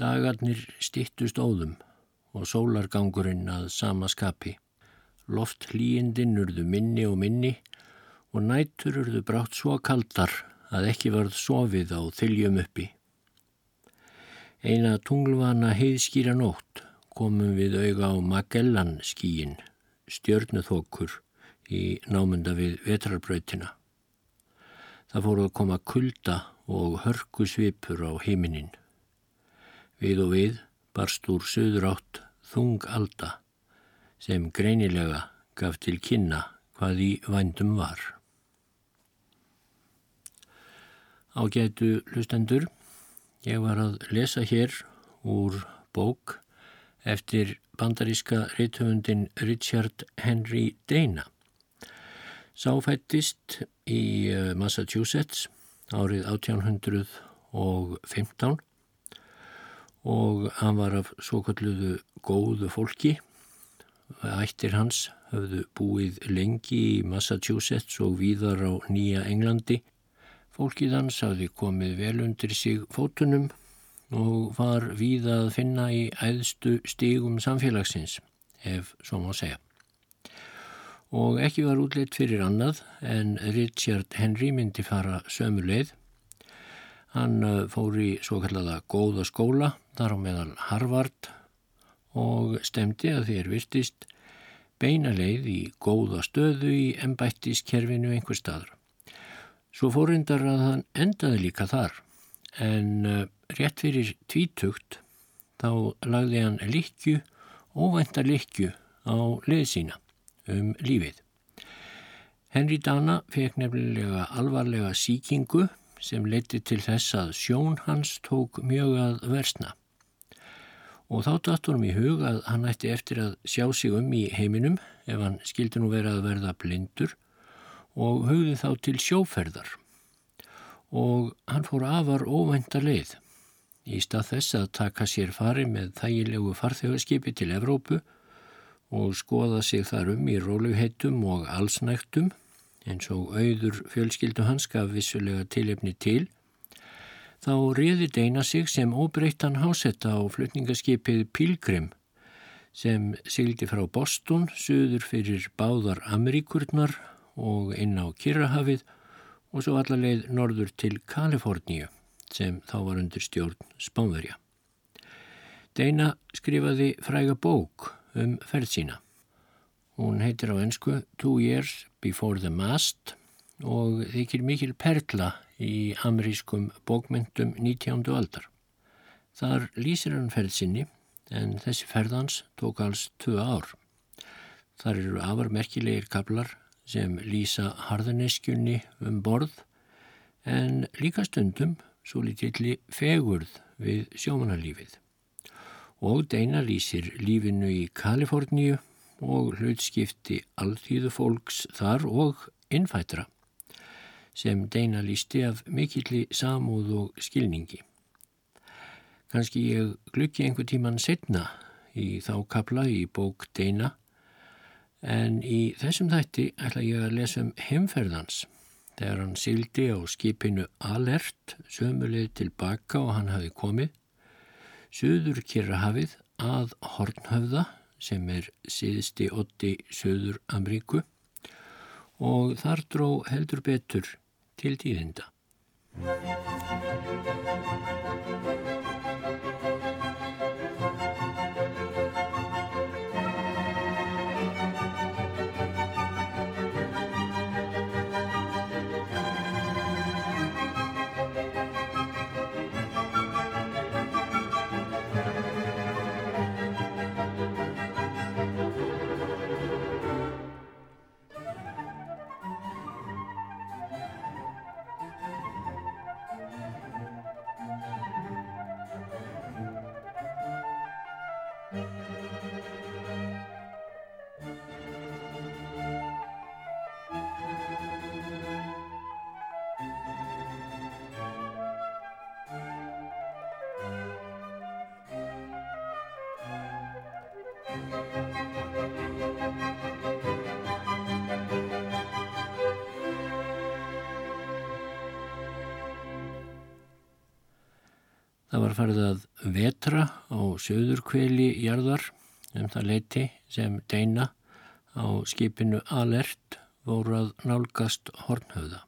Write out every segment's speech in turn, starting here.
Dagarnir stittust óðum og sólargangurinn að sama skapi. Loft hlýjindinn urðu minni og minni og nætur urðu brátt svo kaldar að ekki varð sofið á þyljum uppi. Eina tunglvana heiðskýra nótt komum við auga á Magellan skíin, stjörnuþokkur í námunda við vetrarbrautina. Það fóru að koma kulda og hörku svipur á heiminin. Við og við barst úr söður átt þung alda sem greinilega gaf til kynna hvað í vændum var. Ágætu lustendur, ég var að lesa hér úr bók eftir bandaríska reythöfundin Richard Henry Dana. Sáfættist í eh, Massachusetts árið 1815 og hann var af svo kalluðu góðu fólki Ættir hans höfðu búið lengi í Massachusetts og víðar á Nýja Englandi. Fólkið hans hafði komið vel undir sig fótunum og var víða að finna í æðstu stígum samfélagsins, ef svo má segja. Og ekki var útleitt fyrir annað en Richard Henry myndi fara sömu leið. Hann uh, fór í svo kallaða góða skóla, þar á meðal Harvard og stemdi að þér virtist beina leið í góða stöðu í ennbættiskerfinu einhver staður. Svo fórindar að hann endaði líka þar en uh, rétt fyrir tvítugt þá lagði hann likju, óvænta likju á leið sína um lífið. Henry Dana fekk nefnilega alvarlega síkingu sem leiti til þess að sjón hans tók mjög að versna. Og þá datt honum í hug að hann ætti eftir að sjá sig um í heiminum ef hann skildi nú vera að verða blindur og hugði þá til sjóferðar. Og hann fór afar óvænta leið í stað þess að taka sér fari með þægilegu farþjóðskipi til Evrópu og skoða sig þar um í róluheitum og allsnægtum eins og auður fjölskyldu hans gaf vissulega tilefni til þá riði Deina sig sem óbreyttan hásetta á flutningaskipið Pilgrim sem sigildi frá Boston, söður fyrir báðar Ameríkurnar og inn á Kirrahafið og svo allarleið norður til Kaliforníu sem þá var undir stjórn Spánverja. Deina skrifaði fræga bók um ferð sína. Hún heitir á ennsku Two Years Before the Mast og þykir mikil perla í amerískum bókmyndum 19. aldar. Þar lýsir hann ferð sinni en þessi ferðans tók alls tvö ár. Þar eru afarmerkilegir kablar sem lýsa harðaneskjunni um borð en líka stundum svo lítilli fegurð við sjómanarlífið. Og Deina lýsir lífinu í Kaliforníu og hlutskipti allþýðu fólks þar og innfætra sem Deina lísti af mikilli samúð og skilningi. Kanski ég glukki einhver tíman setna í þá kapla í bók Deina en í þessum þætti ætla ég að lesa um heimferðans þegar hann sildi á skipinu Alert sömuleg tilbaka og hann hafi komið Suður Kirrahafið að Hornhöfða sem er síðsti otti Suður Amríku og þar dró heldur betur til tíðinda. Farið að vetra á söður kveli jarðar um það leiti sem Deina á skipinu Alert voru að nálgast Hornhauða.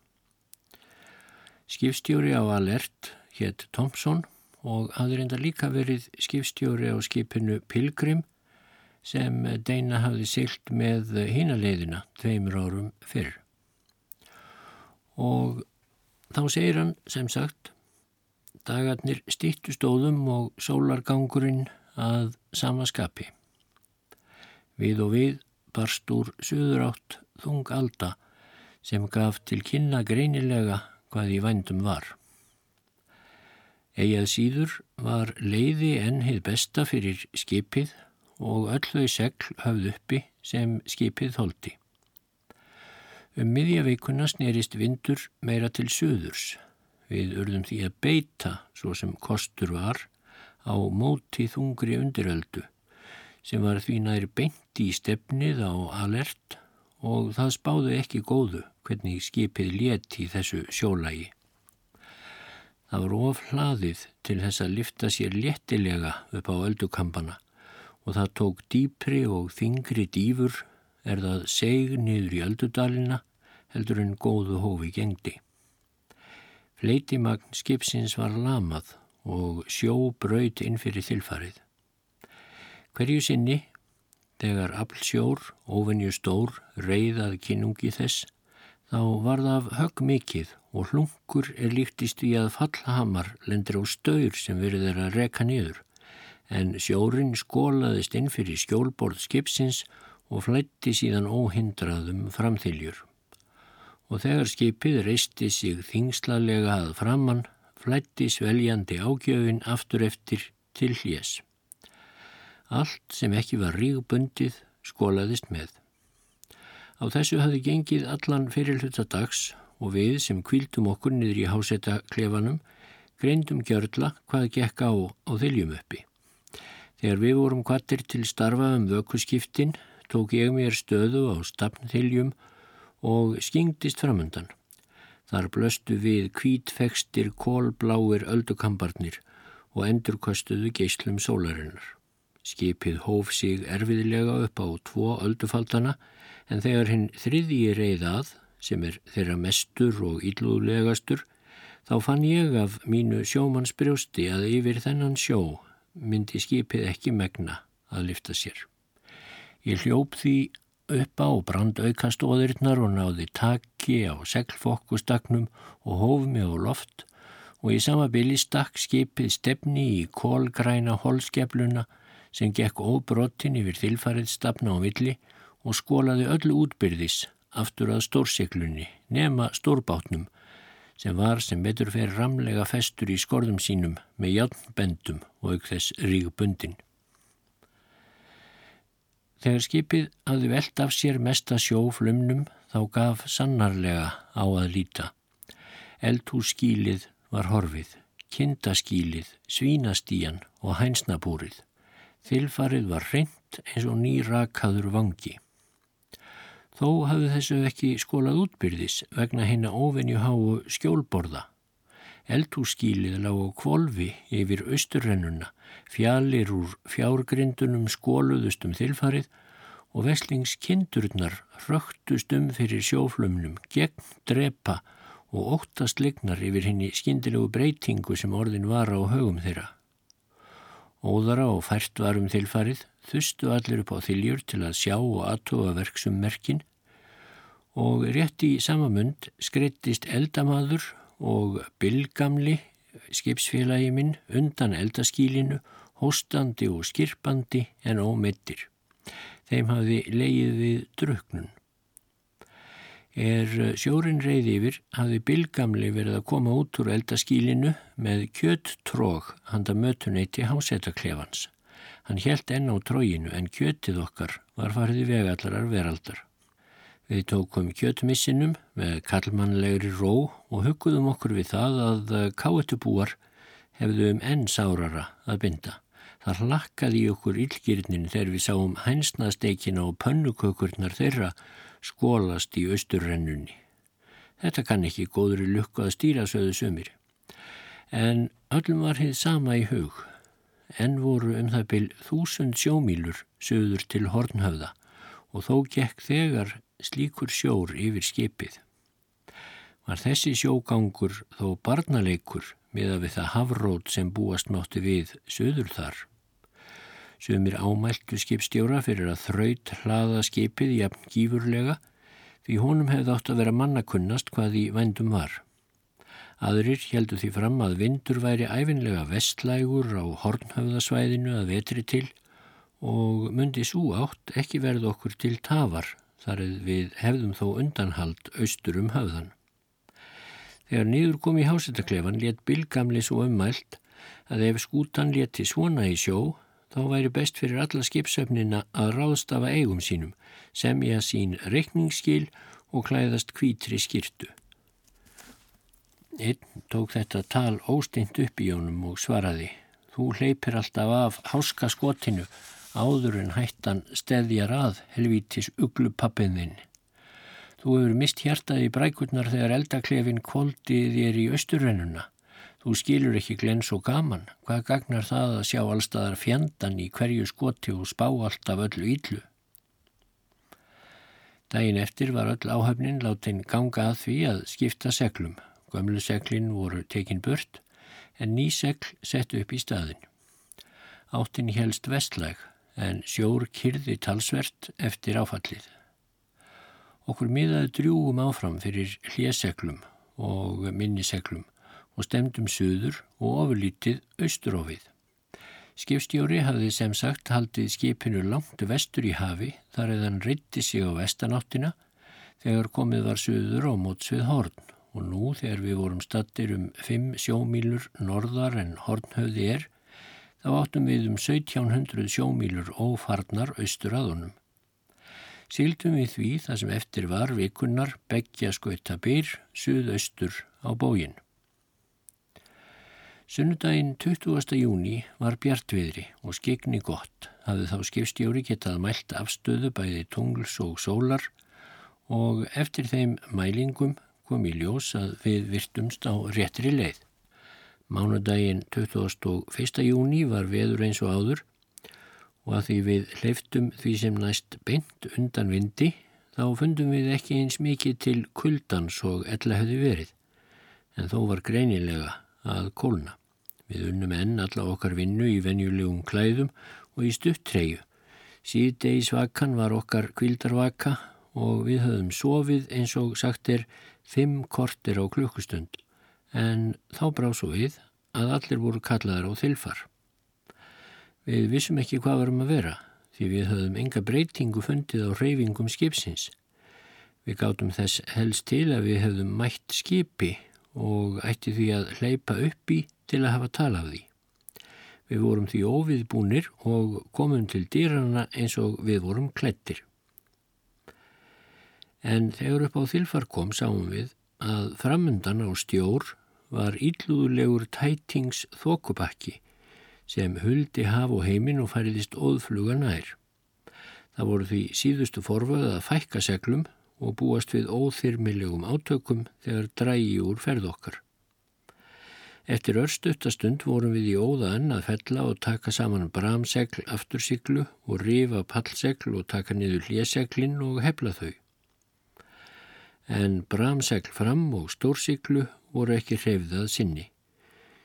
Skipstjóri á Alert hétt Thompson og hafði reynda líka verið skipstjóri á skipinu Pilgrim sem Deina hafði silt með hínaleiðina tveimur árum fyrr. Og þá segir hann sem sagt dagarnir stýttu stóðum og sólargangurinn að sama skapi. Við og við barst úr söður átt þung alda sem gaf til kynna greinilega hvað í vændum var. Egið síður var leiði enn heið besta fyrir skipið og öll þau segl höfð uppi sem skipið þóldi. Um miðjaveikuna snerist vindur meira til söðurs. Við urðum því að beita svo sem kostur var á móti þungri undiröldu sem var því næri beint í stefnið á alert og það spáði ekki góðu hvernig skipið létti þessu sjólægi. Það var of hlaðið til þess að lifta sér léttilega upp á öldukampana og það tók dýpri og þingri dýfur er það seg niður í öldudalina heldur en góðu hófi gengdi. Fleitimagn skipsins var lamað og sjó braut inn fyrir þilfarið. Hverju sinni, þegar aflsjór, ofennju stór, reyðað kynungi þess, þá var það högg mikið og hlungur er líktist í að fallhamar lendir á staur sem verið er að reka niður, en sjórin skólaðist inn fyrir skjólborð skipsins og flætti síðan óhindraðum framþiljur. Og þegar skipið reisti sig þingslalega að framann, flætti sveljandi ágjöfin aftur eftir til hljés. Allt sem ekki var rígbundið skólaðist með. Á þessu hafði gengið allan fyrirluta dags og við sem kvíldum okkur niður í hásetta klefanum greindum gjörla hvað gekk á á þiljum uppi. Þegar við vorum kvattir til starfa um vökkuskiptin tók ég mér stöðu á stafnþiljum og skingdist framundan. Þar blöstu við kvítfekstir kólbláir öldukambarnir og endurkostuðu geyslum sólarinnar. Skipið hóf sig erfiðlega upp á tvo öldufaldana en þegar hinn þriðji reyðað, sem er þeirra mestur og íllúðlegastur, þá fann ég af mínu sjómannsbrjósti að yfir þennan sjó myndi skipið ekki megna að lifta sér. Ég hljóp því upp á brandaukastóðurinnar og náði taki á seglfokkustagnum og hóf mig á loft og í sama bili stakk skipið stefni í kólgræna holskefluna sem gekk óbrottin yfir þilfarið stafna á villi og skólaði öllu útbyrðis aftur að stórseklunni, nema stórbátnum, sem var sem betur fer ramlega festur í skorðum sínum með játnbendum og auk þess rígbundin. Þegar skipið hafði velt af sér mesta sjóflumnum þá gaf sannarlega á að líta. Eldhússkílið var horfið, kindaskílið, svínastíjan og hænsnabúrið. Þilfarið var reynd eins og nýrakaður vangi. Þó hafði þessu ekki skólað útbyrðis vegna hérna ofenju háu skjólborða. Eldhússkílið lág á kvolvi yfir austurrennuna, fjallir úr fjárgrindunum skóluðust um þilfarið og veslingskindurnar röktust um fyrir sjóflumnum, gegn drepa og óttast lignar yfir henni skindilegu breytingu sem orðin var á högum þeirra. Óðara og fært varum tilfarið þustu allir upp á þiljur til að sjá og aðtóa verksum merkin og rétt í samamund skreittist eldamadur og bylgamli skipsfélagi minn undan eldaskílinu, hóstandi og skirpandi en ómeittir. Þeim hafði leið við druknun. Er sjórin reyð yfir hafði Bilgamli verið að koma út úr eldaskílinu með kjöttróg handa mötuneyti hásettaklefans. Hann helt enn á tróginu en kjöttið okkar var farið í vegalarar veraldar. Við tókum kjöttmissinum með kallmannlegri ró og hugguðum okkur við það að káetubúar hefðum enn sárara að binda. Það hlakkaði í okkur illgirnin þegar við sáum hænsnasteikina og pönnukökurnar þeirra skólast í austurrennunni. Þetta kann ekki góðri lukku að stýra söðu sömur. En öllum var hið sama í hug. En voru um það byl þúsund sjómílur söður til hornhöfða og þó gekk þegar slíkur sjór yfir skipið. Var þessi sjógangur þó barnaleikur miða við það hafrót sem búast mátti við söður þar. Sumir ámæltu skipstjóra fyrir að þraut hlaða skipið jafn gífurlega því honum hefði átt að vera mannakunnast hvað í vendum var. Aðrir heldu því fram að vindur væri æfinlega vestlægur á hornhöfðasvæðinu að vetri til og myndi svo átt ekki verð okkur til tafar þar við hefðum þó undanhald austur um höfðan. Þegar nýður kom í hásettaklefan let Bilgamli svo ummælt að ef skútan leti svona í sjó þá væri best fyrir alla skipsöfnina að ráðstafa eigum sínum, semja sín reikningsskil og klæðast kvítri skirtu. Einn tók þetta tal ósteint upp í jónum og svaraði, þú hleypir alltaf af háska skotinu áður en hættan steðjar að helvítis uglupappiðinn. Þú hefur mist hjartaði brækurnar þegar eldaklefin kvóldið þér í austurrennuna. Þú skilur ekki glens og gaman. Hvað gagnar það að sjá allstaðar fjandan í hverju skoti og spá allt af öllu íllu? Dægin eftir var öll áhafnin látin ganga að því að skipta seglum. Gömlu seglin voru tekin burt en ný segl sett upp í staðin. Áttin helst vestlæg en sjór kyrði talsvert eftir áfallið. Okkur miðaði drjúum áfram fyrir hljéseglum og minniseglum og stemdum suður og ofurlítið austurófið. Skipstjóri hafði sem sagt haldið skipinu langt vestur í hafi þar eðan reytti sig á vestanáttina þegar komið var suður á mótsvið horn og nú þegar við vorum stattir um 5 sjómílur norðar en hornhauði er þá áttum við um 1700 sjómílur ófarnar austur aðunum. Sildum við því það sem eftir var vikunnar begja skauta byr suðaustur á bóginn. Sunnudaginn 20. júni var bjartviðri og skegni gott hafði þá skipstjóri getað mælt afstöðu bæði tungls og sólar og eftir þeim mælingum kom í ljós að við virtumst á réttri leið. Mánudaginn 21. júni var veður eins og áður og að því við hleyftum því sem næst beint undan vindi þá fundum við ekki eins mikið til kuldans og ella hefði verið en þó var greinilega að kólna. Við unnum enn alla okkar vinnu í venjulegum klæðum og í stutttreyju. Síðdeisvakan var okkar kvildarvaka og við höfum sofið eins og sagt er fimm kortir á klukkustund en þá brá svo við að allir voru kallaðar á þilfar. Við vissum ekki hvað varum að vera því við höfum enga breytingu fundið á reyfingum skipsins. Við gátum þess helst til að við höfum mætt skipi og ætti því að hleypa upp í til að hafa tala af því. Við vorum því óviðbúnir og komum til dýrana eins og við vorum klettir. En þegar upp á þilfar kom sáum við að framundan á stjór var íllúðulegur tætings þokubakki sem huldi haf og heimin og færiðist óðfluga nær. Það voru því síðustu forfað að fækka seglum og búast við óþyrmilegum átökum þegar drægi úr ferð okkar. Eftir örstuttastund vorum við í óðaðan að fella og taka saman bramsegl aftursiglu og rifa pallsegl og taka niður hljeseglin og hefla þau. En bramsegl fram og stórsiglu voru ekki hrefðað sinni.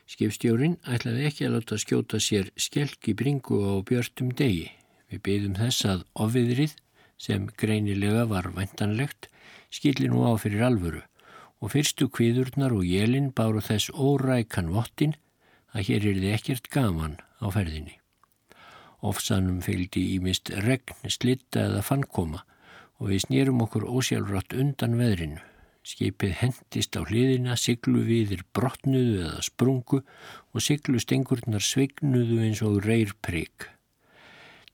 Skipstjórin ætlaði ekki að láta skjóta sér skelk í bringu á björnum degi. Við byggðum þess að ofiðrið sem greinilega var vendanlegt, skilli nú á fyrir alvöru og fyrstu kviðurnar og jélinn báru þess órækan vottin að hér er þið ekkert gaman á ferðinni. Ofsanum fylgdi í mist regn, slitta eða fannkoma og við snýrum okkur ósjálfrátt undan veðrinu. Skipið hendist á hliðina, siglu viðir brotnuðu eða sprungu og siglu stengurnar svignuðu eins og reyrprygg.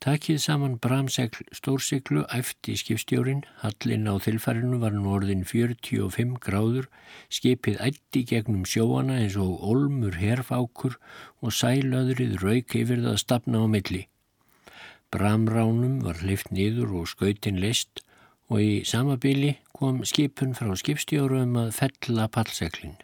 Takið saman bramsegl stórsiglu æfti skipstjórin, hallin á þilfarinu var nú orðin 45 gráður, skipið ætti gegnum sjóana eins og olmur herfákur og sælöðrið rauk yfir það að stapna á milli. Bramránum var hlift niður og skautin list og í samabili kom skipun frá skipstjórum að fella pallseglin.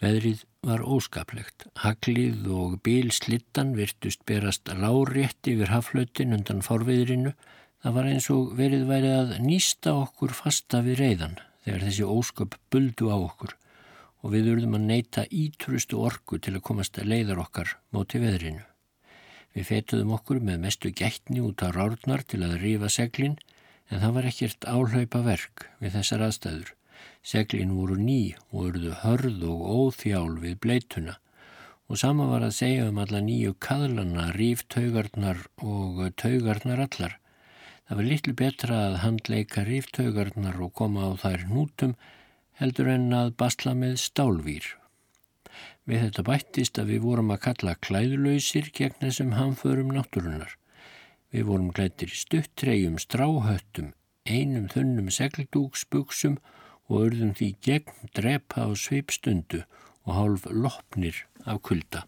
Veðrið var óskaplegt. Haglið og bílslittan virtust berast lárétt yfir haflautin undan forviðrinu. Það var eins og verið værið að nýsta okkur fasta við reyðan þegar þessi ósköp buldu á okkur og við urðum að neyta ítrustu orku til að komast að leiðar okkar móti veðrinu. Við fetuðum okkur með mestu gætni út á rárnar til að rífa seglinn en það var ekkert áhlaupa verk við þessar aðstæður. Seglin voru ný og urðu hörð og óþjál við bleituna og sama var að segja um alla nýju kaðlana, ríftaugarnar og taugarnar allar. Það var litlu betra að handleika ríftaugarnar og koma á þær nútum heldur en að basla með stálvýr. Við þetta bættist að við vorum að kalla klæðlausir gegn þessum hamförum náttúrunar. Við vorum klættir stuttreyjum, stráhöttum, einum þunnum segldúksbuksum og urðum því gegn drepa á sveipstundu og hálf lopnir af kulda.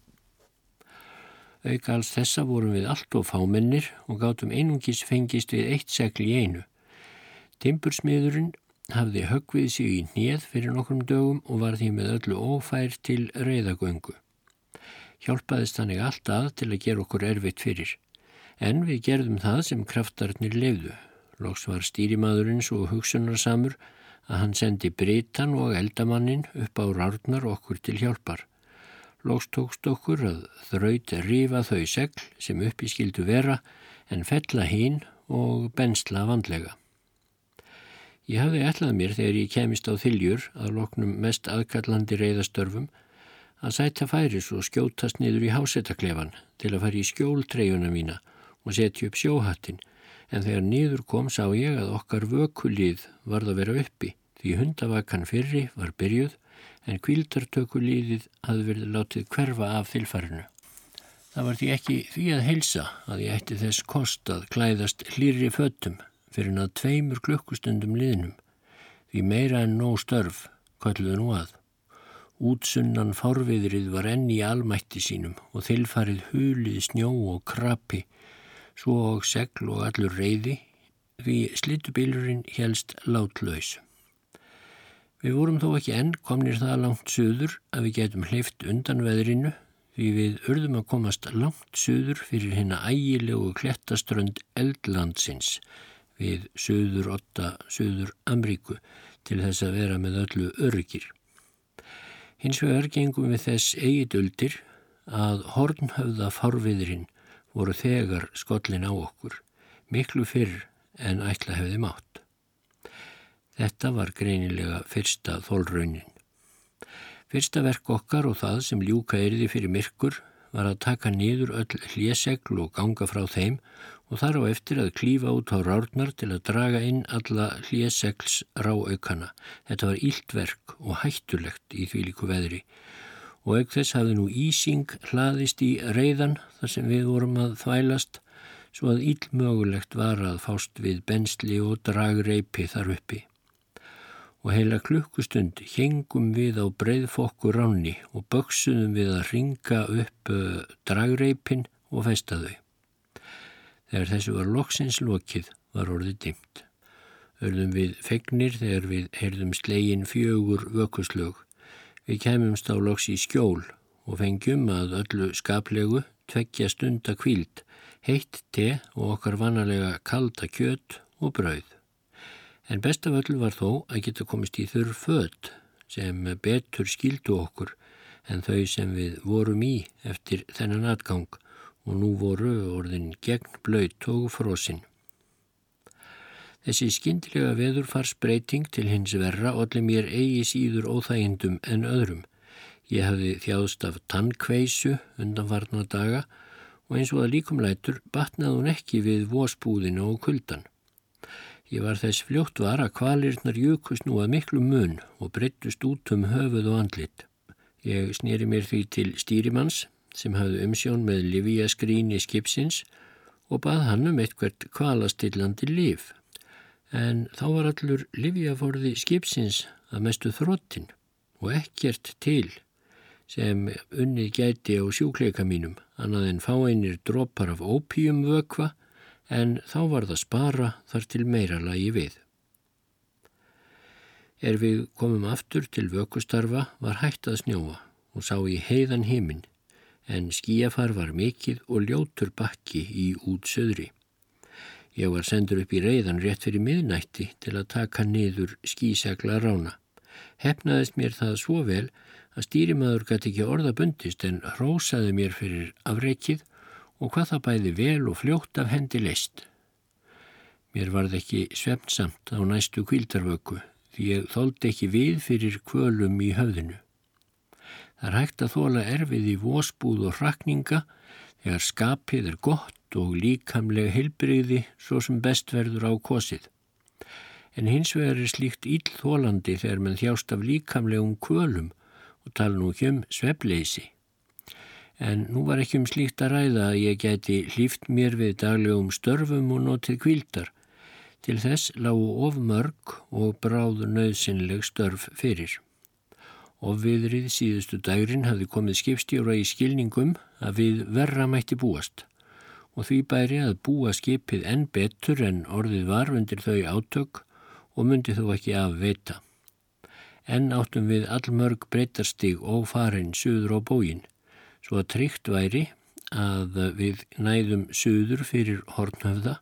Auka alls þessa vorum við allt og fámennir og gátum einungis fengist við eitt segl í einu. Timbursmiðurinn hafði höggvið sig í nýð fyrir nokkrum dögum og var því með öllu ófær til reyðagöngu. Hjálpaðist þannig allt að til að gera okkur erfitt fyrir. En við gerðum það sem kraftarnir lefðu. Lóks var stýrimadurinn svo hugsunarsamur að hann sendi Britan og eldamannin upp á rárnar okkur til hjálpar. Lóks tókst okkur að þraut rifa þau segl sem uppi skildu vera en fella hín og bensla vandlega. Ég hafði ætlað mér þegar ég kemist á þiljur að loknum mest aðkallandi reyðastörfum að sæta færis og skjótast niður í hásettaklefan til að fara í skjóltreyjuna mína og setja upp sjóhattin en þegar niður kom sá ég að okkar vökulíð varð að vera uppi því hundavakan fyrri var byrjuð en kvildartökulíðið hafði verið látið hverfa af þilfarinu. Það var því ekki því að heilsa að ég ætti þess kost að klæðast hlýri föttum fyrir að tveimur klukkustundum liðnum því meira en nóg störf kalluðu nú að. Útsunnan fárviðrið var enni í almætti sínum og þilfarið hulið snjó og krapi svo og segl og allur reyði því slittubilurinn helst látlaus. Við vorum þó ekki enn komnir það langt söður að við getum hleyft undan veðrinu því við urðum að komast langt söður fyrir hérna ægilegu klettaströnd eldlandsins við söður 8, söður Amríku til þess að vera með öllu örgir. Hins vegar gengum við þess eigidöldir að hornhöfða farviðrin voru þegar skollin á okkur, miklu fyrr en ætla hefði mátt. Þetta var greinilega fyrsta þólraunin. Fyrsta verk okkar og það sem ljúka erði fyrir myrkur var að taka niður öll hljesegl og ganga frá þeim og þar á eftir að klífa út á rárnar til að draga inn alla hljesegls ráaukana. Þetta var íldverk og hættulegt í því líku veðri og þess hafði nú Ísing hlaðist í reyðan þar sem við vorum að þvælast svo að íllmögulegt var að fást við bensli og dragreipi þar uppi. Og heila klukkustund hengum við á breyðfokku ráni og böksuðum við að ringa upp dragreipin og festa þau. Þegar þessu var loksins lokið var orðið dimt. Örðum við fegnir þegar við heyrðum slegin fjögur vökuslög Við kemumst á loks í skjól og fengjum að öllu skaplegu tveggja stunda kvíld, heitt te og okkar vanalega kalda kjött og brauð. En best af öllu var þó að geta komist í þurr född sem betur skildu okkur en þau sem við vorum í eftir þennan atgang og nú voru orðin gegn blöyt og frosinn. Þessi skindilega veðurfarsbreyting til hins verra allir mér eigi síður óþægindum en öðrum. Ég hafði þjáðst af tannkveisu undanfarnar daga og eins og að líkumlætur batnaði hún ekki við vósbúðinu og kuldan. Ég var þess fljótt var að kvalirnar jökust nú að miklu mun og breyttust út um höfuð og andlit. Ég snýri mér því til stýrimanns sem hafði umsjón með Livíaskrín í skipsins og bað hann um eitthvert kvalastillandi líf en þá var allur livjaforði skipsins að mestu þróttin og ekkert til sem unnið gæti á sjúkleika mínum annað en fá einir drópar af ópíumvökva en þá var það spara þar til meira lagi við. Er við komum aftur til vökustarfa var hægt að snjóa og sá í heiðan heiminn en skíafar var mikill og ljótur bakki í útsöðri. Ég var sendur upp í reyðan rétt fyrir miðnætti til að taka niður skísegla rána. Hefnaðist mér það svo vel að stýrimaður gæti ekki orða bundist en rósaði mér fyrir afreikið og hvað það bæði vel og fljótt af hendi leist. Mér varð ekki svefnsamt á næstu kvildarvöku því ég þóldi ekki við fyrir kvölum í höfðinu. Það er hægt að þóla erfið í vósbúð og hrakninga þegar skapið er gott og líkamlega heilbriði svo sem best verður á kosið. En hins vegar er slíkt íllþólandi þegar mann þjást af líkamlegum kvölum og tala nú ekki um svepleysi. En nú var ekki um slíkt að ræða að ég geti hlýft mér við daglegum störfum og notið kvildar. Til þess lágu of mörg og bráðu nöðsynleg störf fyrir. Ofviðrið síðustu dægrin hafði komið skipstjóra í skilningum að við verra mætti búast og því bæri að búa skipið enn betur en orðið var undir þau átök og myndi þó ekki af veita. Enn áttum við allmörg breytarstig og farin suður á bógin svo að tryggt væri að við næðum suður fyrir hornhöfða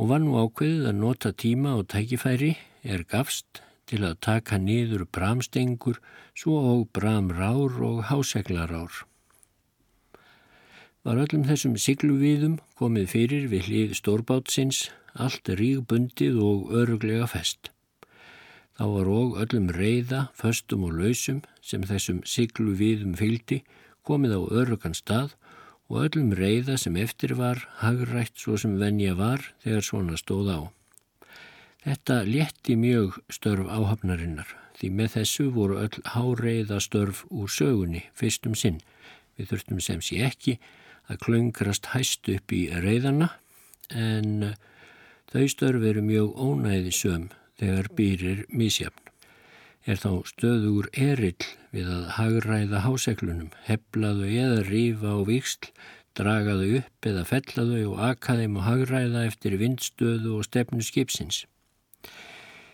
og var nú ákveðið að nota tíma og tækifæri er gafst til að taka niður bramstengur svo og bramrár og háseglarár. Var öllum þessum sigluvíðum komið fyrir við hlið stórbátsins allt rígbundið og öruglega fest. Þá var og öllum reyða, föstum og lausum sem þessum sigluvíðum fylgdi komið á örugan stað og öllum reyða sem eftir var hagrætt svo sem venja var þegar svona stóð á. Þetta létti mjög störf áhafnarinnar því með þessu voru öll háreiða störf úr sögunni fyrstum sinn. Við þurftum sem sé ekki að klöngrast hæst upp í reyðana en þau störf eru mjög ónæði söm þegar býrir mísjafn. Er þá stöður erill við að hagræða háseglunum, heflaðu eða rífa á viksl, dragaðu upp eða fellaðu og akaðum og hagræða eftir vindstöðu og stefnu skipsins.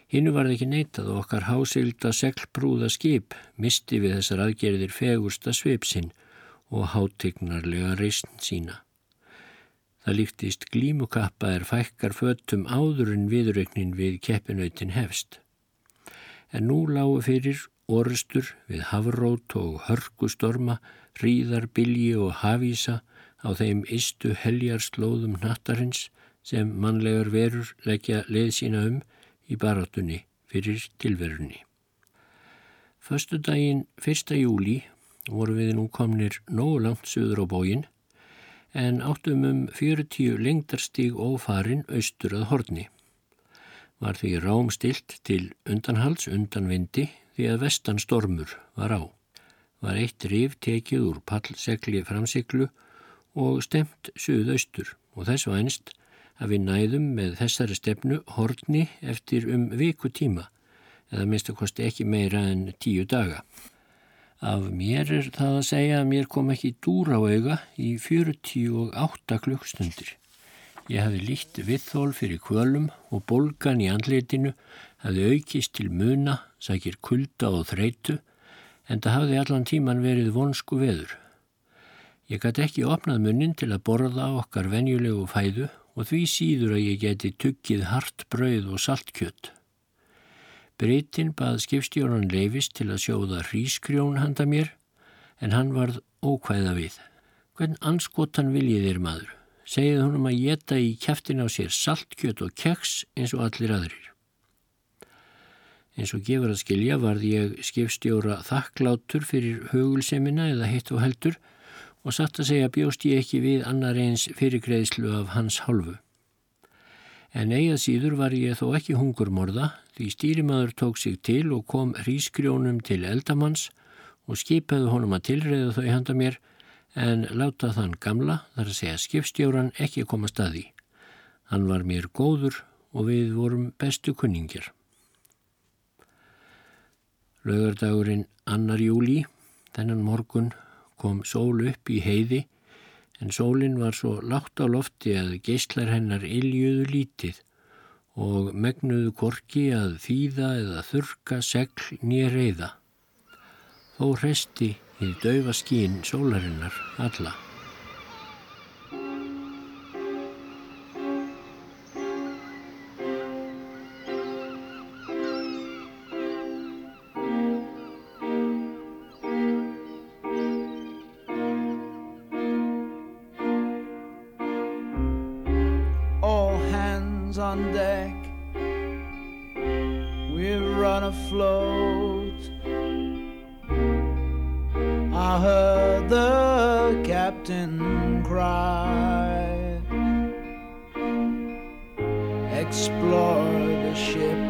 Hinnu var það ekki neitað og okkar hásilda seglprúða skip misti við þessar aðgerðir fegursta sveipsinn og hátignarlega reysn sína. Það líktist glímukappa er fækkar föttum áður en viðrögnin við keppinautin hefst. En nú lágu fyrir orustur við hafrót og hörgustorma, ríðar, bilji og hafísa á þeim istu heljarslóðum nattarins sem mannlegar verur leggja leið sína um í barátunni fyrir tilverunni. Föstu daginn 1. júli voru við nú komnir nógu langt söður á bógin en áttum um 40 lengdarstíg ófarin austur að horni. Var því rám stilt til undanhals undan vindi því að vestan stormur var á. Var eitt rif tekið úr pallsegli framsiklu og stemt söðaustur og þess vænst að við næðum með þessari stefnu horni eftir um viku tíma eða minnst að kosti ekki meira en tíu daga. Af mér er það að segja að mér kom ekki dúr á auga í 48 klukkstundir. Ég hafi líkt viðþól fyrir kvölum og bolgan í andleitinu hafi aukist til muna, sækir kulda og þreitu en það hafi allan tíman verið vonsku veður. Ég gæti ekki opnað munnin til að borða okkar venjulegu fæðu og því síður að ég geti tuggið hart brauð og saltkjött. Breytin bað skipstjóran leifist til að sjóða hrískrjón handa mér en hann varð ókvæða við. Hvern anskotan viljið þér maður? Segið húnum að geta í kæftin á sér saltkjött og keks eins og allir aðrir. Eins og gefur að skilja varð ég skipstjóra þakklátur fyrir hugulsemina eða hitt og heldur og satt að segja bjóst ég ekki við annar eins fyrirgreðslu af hans hálfu. En eigað síður var ég þó ekki hungurmorða því stýrimaður tók sig til og kom hrísgrjónum til eldamanns og skipaði honum að tilreyða þau handa mér en láta þann gamla þar að segja skipstjóran ekki koma staði. Hann var mér góður og við vorum bestu kunningir. Laugardagurinn annar júli, þennan morgun kom sól upp í heiði en sólinn var svo látt á lofti að geyslar hennar iljuðu lítið og megnuðu korki að þýða eða þurka segl nýja reyða. Þó hresti í daufa skín sólarinnar alla. gonna float. I heard the captain cry. Explore the ship,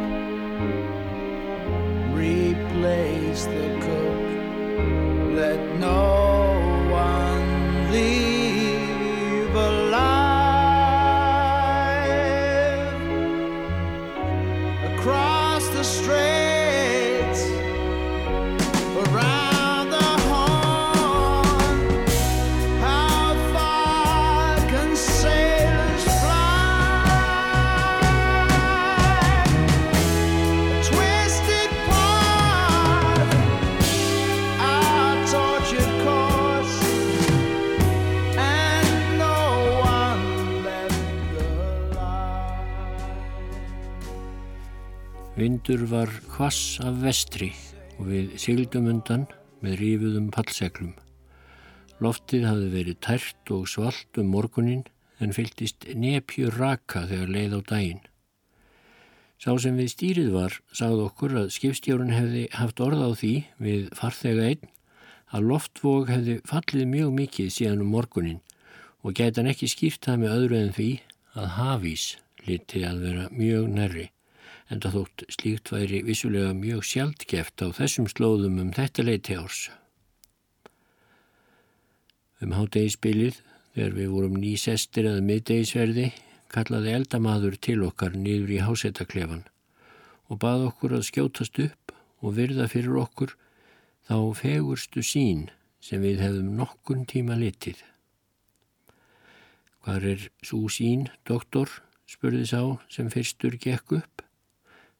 replace the Vindur var kvass af vestri og við sigldum undan með rífuðum pallseglum. Loftið hafði verið tært og svalt um morgunin en fylgist nepjur raka þegar leið á daginn. Sá sem við stýrið var sagði okkur að skipstjórun hefði haft orða á því við farþega einn að loftvóg hefði fallið mjög mikið síðan um morgunin og gæti hann ekki skýrt það með öðru en því að hafís liti að vera mjög nærri en það þótt slíkt væri vissulega mjög sjaldgeft á þessum slóðum um þetta leiti árs. Um hátegisbilið, þegar við vorum nýsestir eða miðdegisverði, kallaði eldamaður til okkar niður í hásettaklefan og bað okkur að skjótast upp og virða fyrir okkur þá fegurstu sín sem við hefðum nokkun tíma litið. Hvar er svo sín, doktor, spurði sá sem fyrstur gekk upp.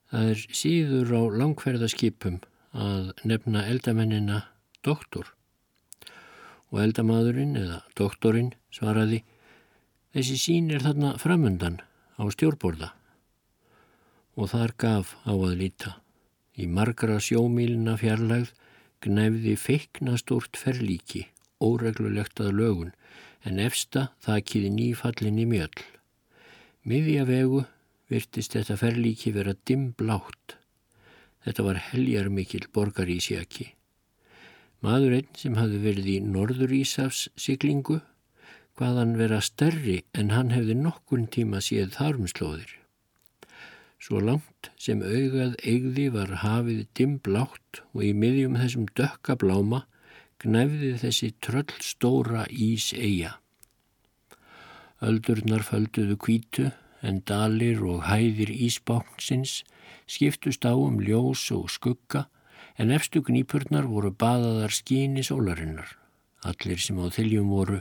Það er síður á langferðaskipum að nefna eldamennina doktor og eldamadurinn eða doktorinn svaraði þessi sín er þarna framundan á stjórnborða og þar gaf á að líta. Í margra sjómílina fjarlægð gnæfði feikna stort ferlíki, óreglulegt að lögun, en efsta þakiði nýfallin í mjöll. Miðja vegu virtist þetta ferlíki vera dimmblátt. Þetta var heljar mikil borgar í sjaki. Maður einn sem hafði verið í norður Ísafs siglingu, hvaðan vera stærri en hann hefði nokkun tíma séð þarumslóðir. Svo langt sem augað eigði var hafið dimmblátt og í miðjum þessum dökka bláma gnæfði þessi tröllstóra ís eiga. Öldurnar földuðu kvítu en dalir og hæðir ísbáknsins skiptust á um ljós og skugga en efstu gnýpurnar voru baðaðar skíni sólarinnar. Allir sem á þiljum voru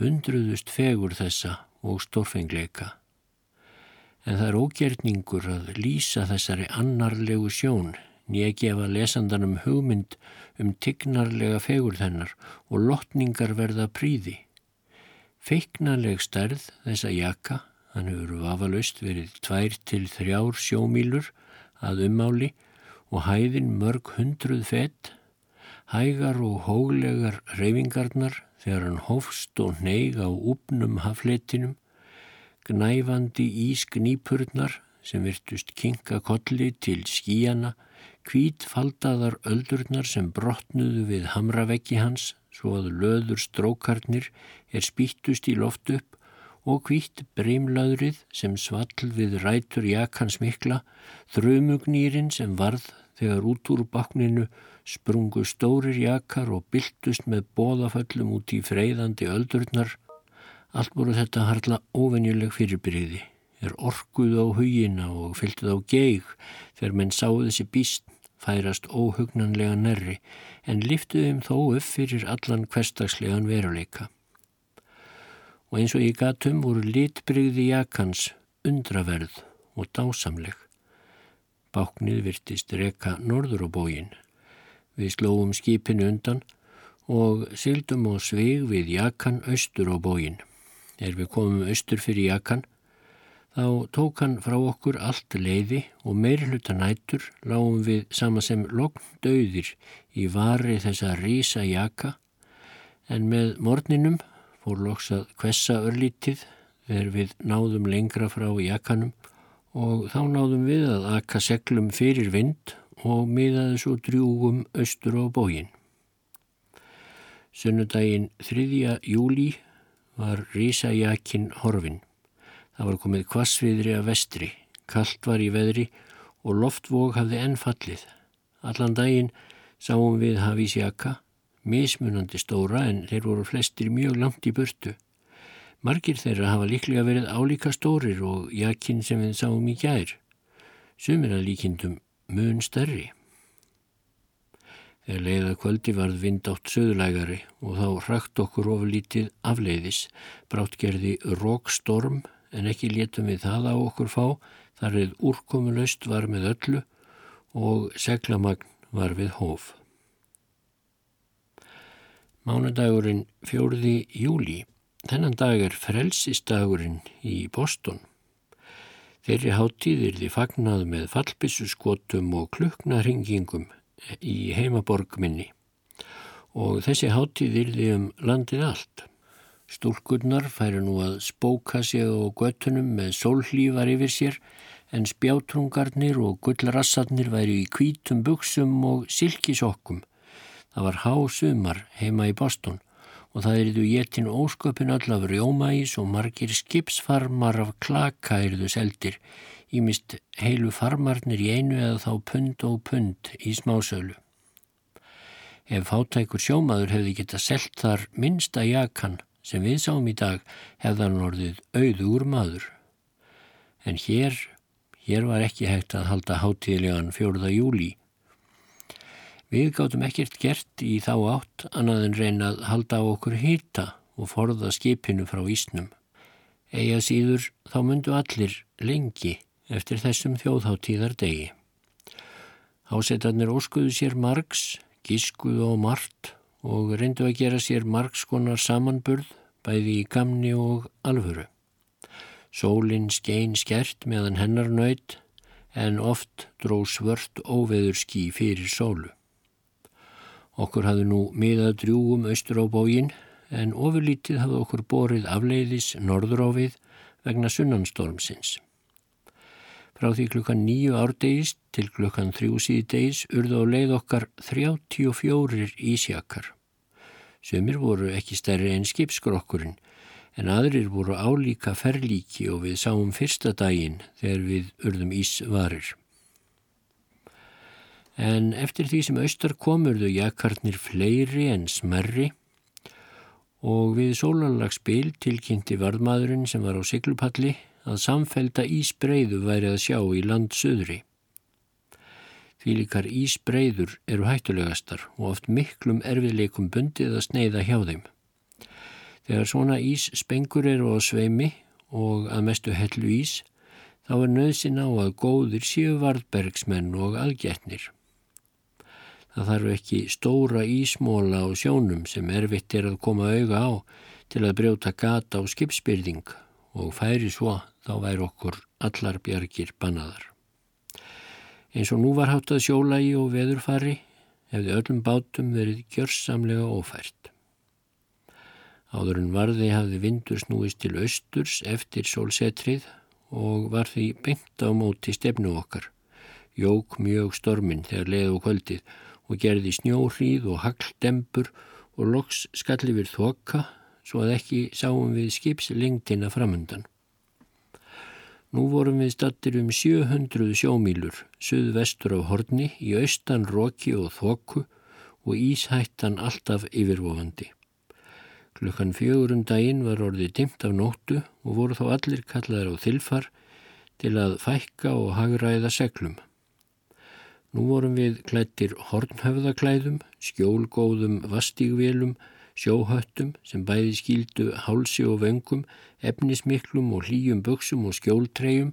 undruðust fegur þessa og stórfengleika. En það er ógerningur að lýsa þessari annarlegu sjón nýja gefa lesandanum hugmynd um tignarlega fegur þennar og lotningar verða príði. Feiknaleg stærð þessa jaka Hann hefur vafalaust verið tvær til þrjár sjómílur að ummáli og hæðin mörg hundruð fett, hægar og hólegar reyfingarnar þegar hann hófst og neig á úpnum hafletinum, gnæfandi ísknýpurnar sem virtust kinka kolli til skíjana, kvítfaldaðar öldurnar sem brotnuðu við hamraveggi hans svo að löður strókarnir er spýttust í loft upp og hvitt breymlaðrið sem svall við rætur jakans mikla, þrumugnýrin sem varð þegar út úr bakninu sprungu stórir jakar og byltust með bóðaföllum út í freyðandi öldurnar. Allt voru þetta harla ofenjuleg fyrirbyrjiði, er orkuð á hugina og fylgtuð á geig þegar menn sáðu þessi býst færast óhugnanlega nærri en liftuðum þó upp fyrir allan hverstagslegan veruleika og eins og í gatum voru litbrygði jakans undraverð og dásamleg. Báknið virtist reka norður á bógin. Við slóum skipinu undan og syldum og svig við jakan austur á bógin. Er við komum austur fyrir jakan, þá tók hann frá okkur allt leiði og meirhluta nætur lágum við sama sem lokn döðir í vari þessa rísa jaka en með morninum fór loks að kvessa örlítið þegar við náðum lengra frá jakanum og þá náðum við að akka seglum fyrir vind og miðaði svo drjúgum austur á bógin. Sunnudaginn 3. júli var Rísajakin horfin. Það var komið kvassviðri að vestri, kallt var í veðri og loftvóg hafði enn fallið. Allan daginn sáum við hafís jaka, mismunandi stóra en þeir voru flestir mjög langt í burtu. Margir þeirra hafa líklega verið álíka stórir og jakin sem við sáum í gær. Sumir að líkindum mun stærri. Þegar leiða kvöldi varð vind átt söðulægari og þá hrakt okkur ofurlítið afleiðis, brátt gerði rókstorm en ekki létum við það á okkur fá þar við úrkomulaust var með öllu og seglamagn var við hóf. Mánudagurinn fjóruði júli. Þennan dag er frelsistagurinn í Boston. Þeirri háttíðir því fagnað með fallbissuskotum og kluknarhingingum í heimaborgminni og þessi háttíðir því um landið allt. Stúlkurnar færi nú að spóka sig á göttunum með sólhlífar yfir sér en spjátrungarnir og gullrassarnir væri í kvítum buksum og silkisokkum. Það var hásumar heima í Boston og það erðu jétin ósköpun allaf rjómaís og margir skipsfarmar af klaka erðu seldir, ímist heilu farmarnir í einu eða þá pund og pund í smásölu. Ef fátækur sjómaður hefði geta selt þar minnsta jakan sem við sáum í dag hefðan orðið auður maður. En hér, hér var ekki hægt að halda hátíðlegan fjórða júli. Við gáttum ekkert gert í þá átt annað en reyna að halda á okkur hýrta og forða skipinu frá Ísnum. Ega síður þá myndu allir lengi eftir þessum þjóðháttíðar degi. Hásetarnir óskuðu sér margs, gískuðu á margt og reyndu að gera sér margskonar samanburð bæði í gamni og alfuru. Sólinn skein skert meðan hennar nöyt en oft dró svört óveður skí fyrir sólu. Okkur hafði nú miðað drjúum austur á bógin en ofurlítið hafði okkur borið afleiðis við vegna sunnanstormsins. Frá því klukkan nýju árdegist til klukkan þrjú síðdeis urðu á leið okkar 34 ísjakar. Sumir voru ekki stærri en skipskrokkurinn en aðrir voru álíka ferlíki og við sáum fyrsta daginn þegar við urðum ísvarir. En eftir því sem austar komurðu jakarnir fleiri en smerri og við sólarlagsbil tilkynnti varðmaðurinn sem var á siglupalli að samfelda ísbreyðu væri að sjá í landsöðri. Því líkar ísbreyður eru hættulegastar og oft miklum erfiðleikum bundið að sneiða hjá þeim. Þegar svona ísspengur eru á sveimi og að mestu hellu ís, þá er nöðsin á að góðir séu varðbergsmenn og aðgætnir. Það þarf ekki stóra ísmóla á sjónum sem erfitt er að koma auga á til að brjóta gata á skipsbyrðing og færi svo þá væri okkur allar bjargir bannaðar. Eins og nú var hátt að sjólægi og veðurfari hefði öllum bátum verið gjörsamlega ófært. Áður en varði hafði vindur snúist til austurs eftir sólsetrið og var því beint á móti stefnu okkar. Jók mjög stormin þegar leið og kvöldið og gerði snjóhríð og hagldembur og loks skalli við þoka svo að ekki sáum við skipslengtina framundan. Nú vorum við stattir um 700 sjómílur, suðvestur af horni, í austan roki og þoku og íshættan alltaf yfirvofandi. Klukkan fjögurum daginn var orðið dimt af nóttu og voru þá allir kallaðar á þilfar til að fækka og hagræða seglum. Nú vorum við klættir hornhöfðaklæðum, skjólgóðum vastígvélum, sjóhöttum sem bæði skýldu hálsi og vöngum, efnismiklum og hlýjum buksum og skjóltreyjum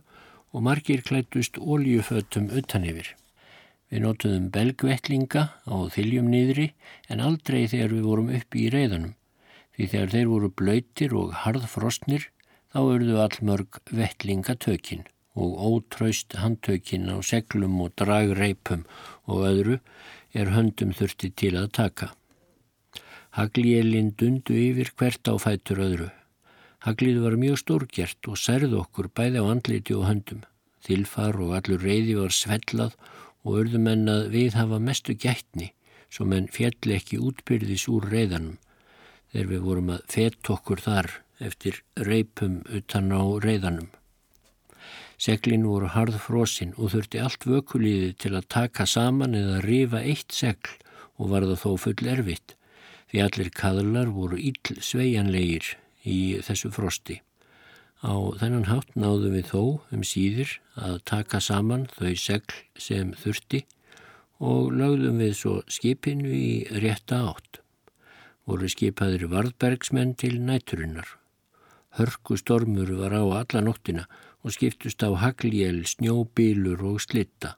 og margir klættust óljufötum utan yfir. Við notuðum belgvettlinga á þiljum nýðri en aldrei þegar við vorum uppi í reyðanum því þegar þeir voru blöytir og harðfrostnir þá örðu allmörg vettlingatökin og ótraust handtökin á seglum og dragreipum og öðru er höndum þurfti til að taka. Haglíelin dundu yfir hvert á fætur öðru. Haglið var mjög stórgjert og særð okkur bæði á andliti og höndum. Þilfar og allur reyði var svellað og örðu menn að við hafa mestu gætni svo menn fjalli ekki útbyrðis úr reyðanum þegar við vorum að fett okkur þar eftir reipum utan á reyðanum. Seglin voru harð frosinn og þurfti allt vökulíði til að taka saman eða rifa eitt segl og var það þó full erfitt því allir kaðlar voru ill sveianlegir í þessu frosti. Á þennan hátt náðum við þó um síðir að taka saman þau segl sem þurfti og lögðum við svo skipinu í rétta átt. Voru skipaðir varðbergsmenn til næturinnar. Hörku stormur var á alla nóttina og skiptust á hagljél, snjóbílur og slitta.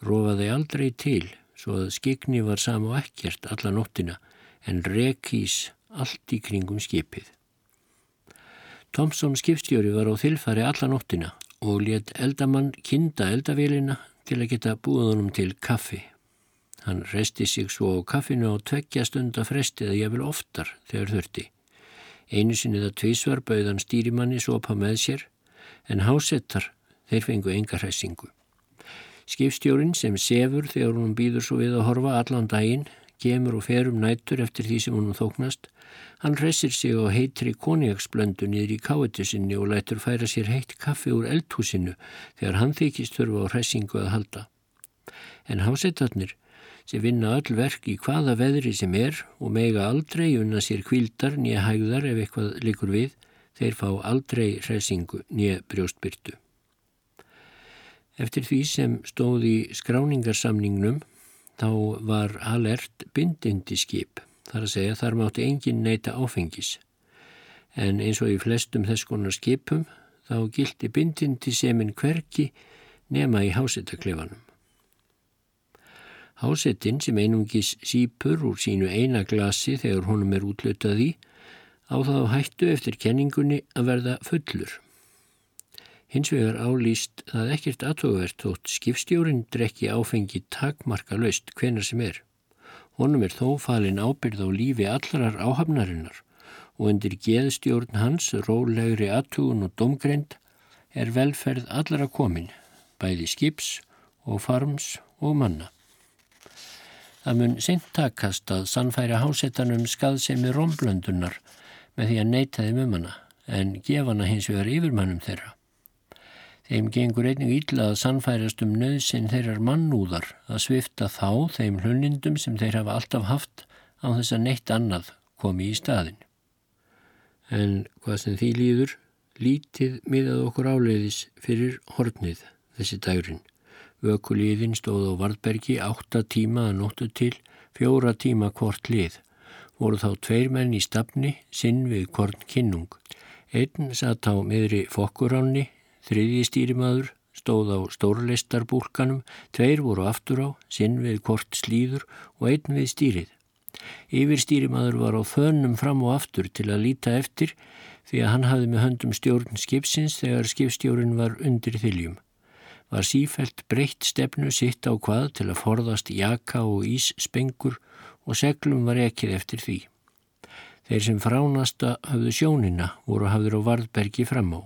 Rófaði aldrei til svo að skikni var sam og ekkert alla nóttina en rekís allt í kringum skipið. Tomsson skipstjóri var á þilfari alla nóttina og let eldamann kinda eldavélina til að geta búið honum til kaffi. Hann resti sig svo á kaffinu á tveggja stunda fresti eða ég vil oftar þegar þurfti. Einu sinni það tvísvar bauðan stýrimanni sopa með sér en hásettar þeir fengu enga hressingu. Skipstjórin sem sefur þegar hún býður svo við að horfa allan daginn, gemur og ferum nættur eftir því sem hún þóknast, hann hressir sig á heitri koniaksblöndu niður í káetusinni og lætur færa sér heitt kaffi úr eldhúsinu þegar hann þykist þurfa á hressingu að halda. En hásettarnir sem vinna öll verk í hvaða veðri sem er og mega aldrei unna sér kvildar nýja hægðar ef eitthvað likur við, þeir fá aldrei hressingu nýja brjóstbyrtu. Eftir því sem stóð í skráningarsamningnum þá var alert bindindi skip, þar að segja þar mátti engin neyta áfengis. En eins og í flestum þess konar skipum þá gildi bindindi seminn hverki nema í hásettaklefanum. Hásettin sem einungis sípur úr sínu eina glasi þegar honum er útlötað í á þá hættu eftir kenningunni að verða fullur. Hins vegar álýst það ekkert aðtóðvert þótt skipstjórin drekki áfengi takmarka laust hvenar sem er. Honum er þó falin ábyrð á lífi allarar áhafnarinnar og undir geðstjórn hans, rólegri aðtugun og domgrend er velferð allara komin, bæði skips og farms og manna. Það mun seint takast að sannfæra hásettanum skaðsemi romblöndunar með því að neyta þeim um hana en gefa hana hins vegar yfirmannum þeirra. Þeim gengur einnig ítla að sannfærast um nöðsinn þeirrar mannúðar að svifta þá þeim hlunindum sem þeir hafa alltaf haft á þess að neitt annað komi í staðin. En hvað sem því líður, lítið miðað okkur áleiðis fyrir hornið þessi dærin. Vökulíðin stóð á Vardbergi átta tíma að nóttu til, fjóra tíma hvort lið voru þá tveir menn í stafni sinn við korn kinnung. Einn satt á miðri fokkuránni, þriðji stýrimaður stóð á stórleistarbúlkanum, tveir voru aftur á, sinn við kort slíður og einn við stýrið. Yfir stýrimaður var á þönnum fram og aftur til að líta eftir því að hann hafði með höndum stjórn skipsins þegar skipstjórn var undir þiljum. Var sífælt breytt stefnu sitt á hvað til að forðast jaka og ísspengur og seglum var ekkið eftir því. Þeir sem fránasta hafðu sjónina voru hafður á Varðbergi fram á.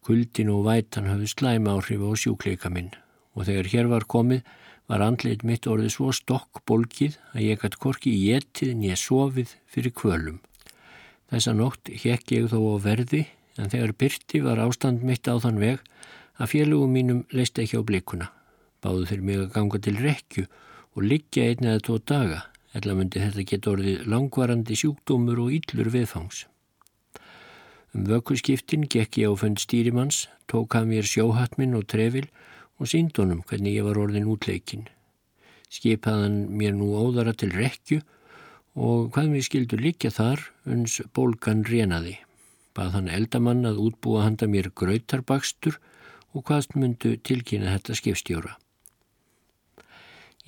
Kuldin og vætan hafðu slæma áhrif á sjúkleika minn og þegar hér var komið var andleit mitt orðið svo stokk bolgið að ég gætt korki í etið en ég sofið fyrir kvölum. Þessa nótt hekk ég þó á verði en þegar byrti var ástand mitt á þann veg að félugum mínum leist ekki á blikuna. Báðu þeir mig að ganga til rekju og liggja einn eða tvo daga, eða myndi þetta geta orðið langvarandi sjúkdómur og yllur viðfangs. Um vökkurskiptin gekk ég á fund stýrimanns, tók hann mér sjóhatminn og trefil og síndunum hvernig ég var orðin útleikin. Skipaðan mér nú óðara til rekju og hvað mér skildur liggja þar uns bólgan renaði. bað hann eldamann að útbúa handa mér gröytarbakstur og hvaðst myndu tilkynna þetta skipstjóra.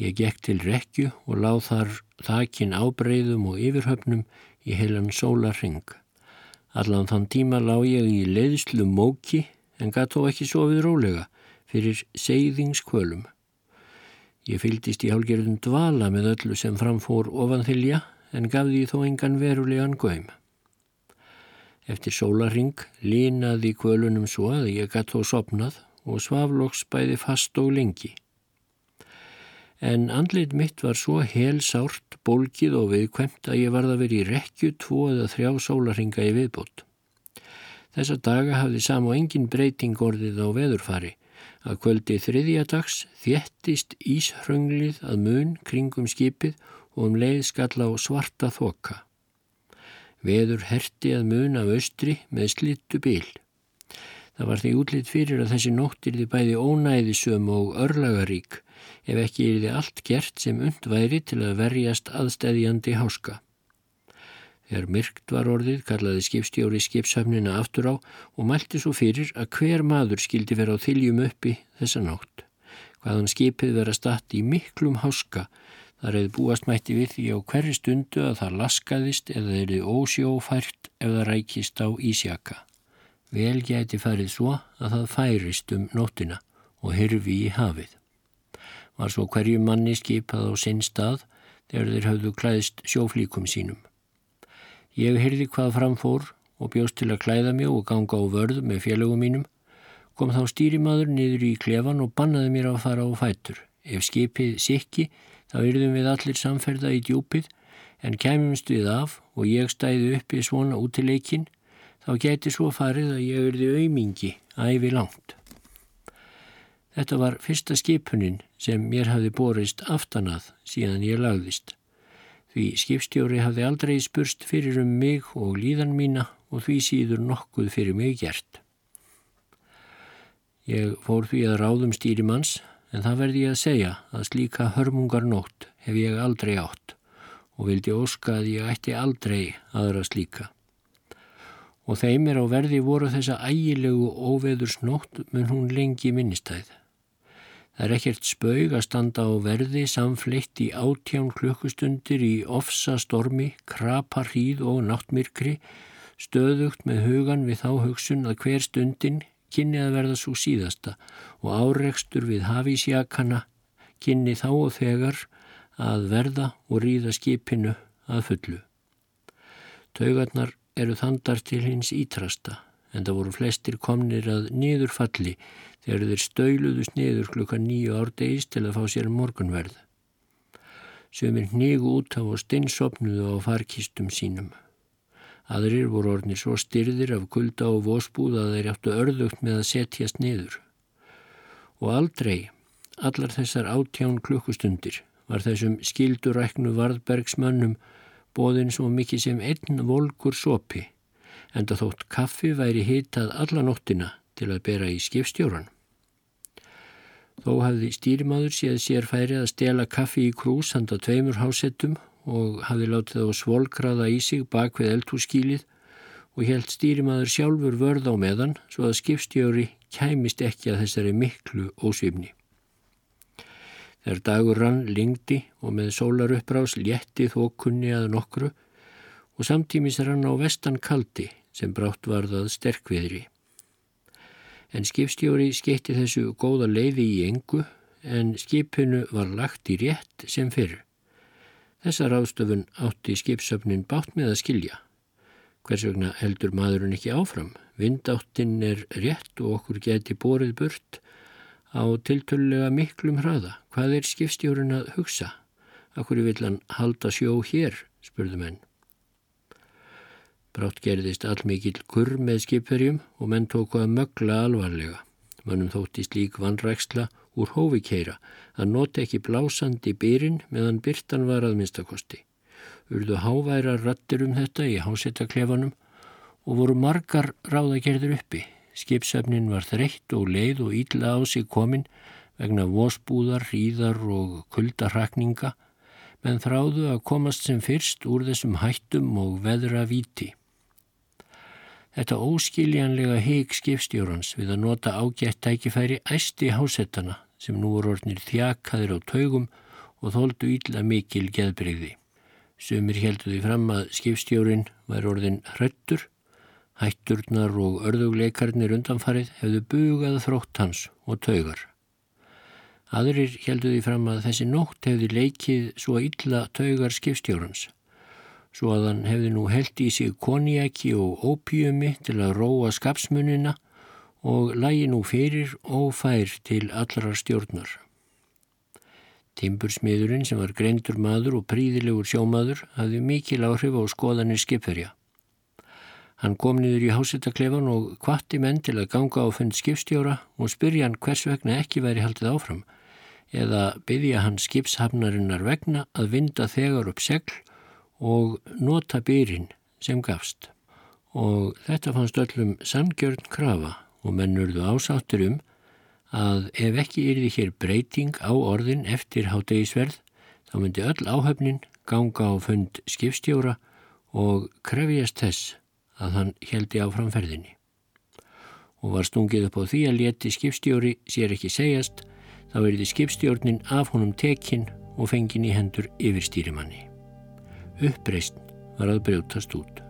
Ég gekk til rekju og láð þar þakin ábreyðum og yfirhöfnum í heilan sólarring. Allan þann tíma lág ég í leiðslu móki en gatt þó ekki sofið rólega fyrir seiðingskvölum. Ég fyldist í hálgerðum dvala með öllu sem framfór ofanþylja en gaf því þó engan verulegan göym. Eftir sólarring línaði kvölunum svo að ég gatt þó sopnað og svafloks bæði fast og lengi en andlit mitt var svo helsárt, bólkið og viðkvæmt að ég varð að vera í rekju tvo eða þrjá sólarhinga í viðbót. Þessa daga hafði sam og engin breyting orðið á veðurfari að kvöldi þriðja dags þjettist íshrönglið að mun kringum skipið og um leið skalla á svarta þoka. Veður herti að mun af austri með slittu bíl. Það var því útlitt fyrir að þessi nóttir því bæði ónæðisum og örlagarík ef ekki er þið allt gert sem und væri til að verjast aðstæðjandi háska. Þegar myrkt var orðið kallaði skipstjóri skipshafnina aftur á og mælti svo fyrir að hver maður skildi vera á þiljum uppi þessa nótt. Hvaðan skipið vera statt í miklum háska þar hefði búast mætti við því á hverju stundu að það laskaðist eða erði ósjófært ef það rækist á ísjaka. Vel gæti farið svo að það færist um nóttina og hyrfi í hafið var svo hverju manni skipað á sinn stað þegar þeir hafðu klæðist sjóflíkum sínum. Ég heyrði hvað framfór og bjóst til að klæða mig og ganga á vörð með félögum mínum, kom þá stýrimaður niður í klefan og bannaði mér að fara á fætur. Ef skipið sikki þá yrðum við allir samferða í djúpið en kemumst við af og ég stæði uppi svona út til leikin, þá geti svo farið að ég yrði aumingi æfi langt. Þetta var fyrsta skipunin sem mér hafði borist aftanað síðan ég lagðist. Því skipstjóri hafði aldrei spurst fyrir um mig og líðan mína og því síður nokkuð fyrir mig gert. Ég fór því að ráðum stýrimanns en það verði ég að segja að slíka hörmungar nótt hef ég aldrei átt og vildi óska að ég ætti aldrei aðra slíka. Og þeim er á verði voru þessa ægilegu óveðursnótt mun hún lengi minnistæð. Það er ekkert spaug að standa á verði samfleitt í átján klukkustundir í ofsa stormi, krapa hríð og náttmyrkri, stöðugt með hugan við þá hugsun að hver stundin kynni að verða svo síðasta og áreikstur við hafísjakana kynni þá og þegar að verða og ríða skipinu að fullu. Taugarnar eru þandar til hins ítrasta en það voru flestir komnir að niður falli þegar þeir stöyluðust niður klukka nýju árdegis til að fá sér morgunverð. Sumir hnígu út á og steinsopnuðu á farkistum sínum. Aðrir voru orðnir svo styrðir af kulda og vósbúð að þeir áttu örðugt með að setjast niður. Og aldrei, allar þessar átján klukkustundir, var þessum skilduræknu varðbergsmönnum bóðin svo mikið sem einn volkur sopi, en það þótt kaffi væri hitað alla nóttina til að bera í skipstjóran. Þó hafði stýrimaður séð sér færi að stela kaffi í krús handa tveimur hásettum og hafði látið á svolkraða í sig bak við eldhússkílið og helt stýrimaður sjálfur vörð á meðan svo að skipstjóri kæmist ekki að þessari miklu ósvimni. Þegar dagur rann lingdi og með sólar uppbrás létti þókunni að nokkru og samtímis rann á vestan kaldi sem brátt varðað sterkviðri en skipstjóri skeitti þessu góða leiði í engu en skipinu var lagt í rétt sem fyrir. Þessa ráðstöfun átti skipsöfnin bátt með að skilja. Hvers vegna heldur maðurinn ekki áfram? Vindáttinn er rétt og okkur geti borið burt á tiltölulega miklum hraða. Hvað er skipstjórin að hugsa? Akkur vil hann halda sjó hér, spurðu menn. Brátt gerðist allmikill kurr með skipverjum og menn tóku að mögla alvarlega. Mannum þóttist lík vannræksla úr hófikeira að nota ekki blásandi byrinn meðan byrtan var að minnstakosti. Urðu háværa rattir um þetta í hásettaklefanum og voru margar ráðagerður uppi. Skipsöfnin var þreytt og leið og ílla á sig komin vegna vósbúðar, hríðar og kuldarrakninga menn þráðu að komast sem fyrst úr þessum hættum og veðra viti. Þetta óskiljanlega heik skipstjórans við að nota ágætt tækifæri æsti hásettana sem nú voru orðnir þjakaðir á taugum og þóldu ílla mikil geðbreyði. Sumir heldu því fram að skipstjórin var orðin hrettur, hætturnar og örðugleikarnir undanfarið hefðu bugað þrótt hans og taugar. Aðrir heldu því fram að þessi nótt hefði leikið svo illa taugar skipstjórans svo að hann hefði nú held í sig konjaki og ópíumi til að róa skapsmunina og lægi nú fyrir og fær til allra stjórnar. Timbursmiðurinn sem var greindur maður og príðilegur sjómaður hafði mikil áhrif á skoðanir skipverja. Hann kom niður í hásettaklefan og kvatti menn til að ganga á fund skipstjóra og spyrja hann hvers vegna ekki væri haldið áfram eða byggja hann skipshafnarinnar vegna að vinda þegar upp segl og nota byrinn sem gafst. Og þetta fannst öllum sangjörn krafa og mennurðu ásáttur um að ef ekki yrði hér breyting á orðin eftir hátegisverð þá myndi öll áhöfnin ganga á fund skipstjóra og krefjast þess að hann heldi á framferðinni. Og var stungið upp á því að leti skipstjóri sér ekki segjast þá erði skipstjórnin af honum tekinn og fengin í hendur yfir stýrimanni uppreist var að brjótast út.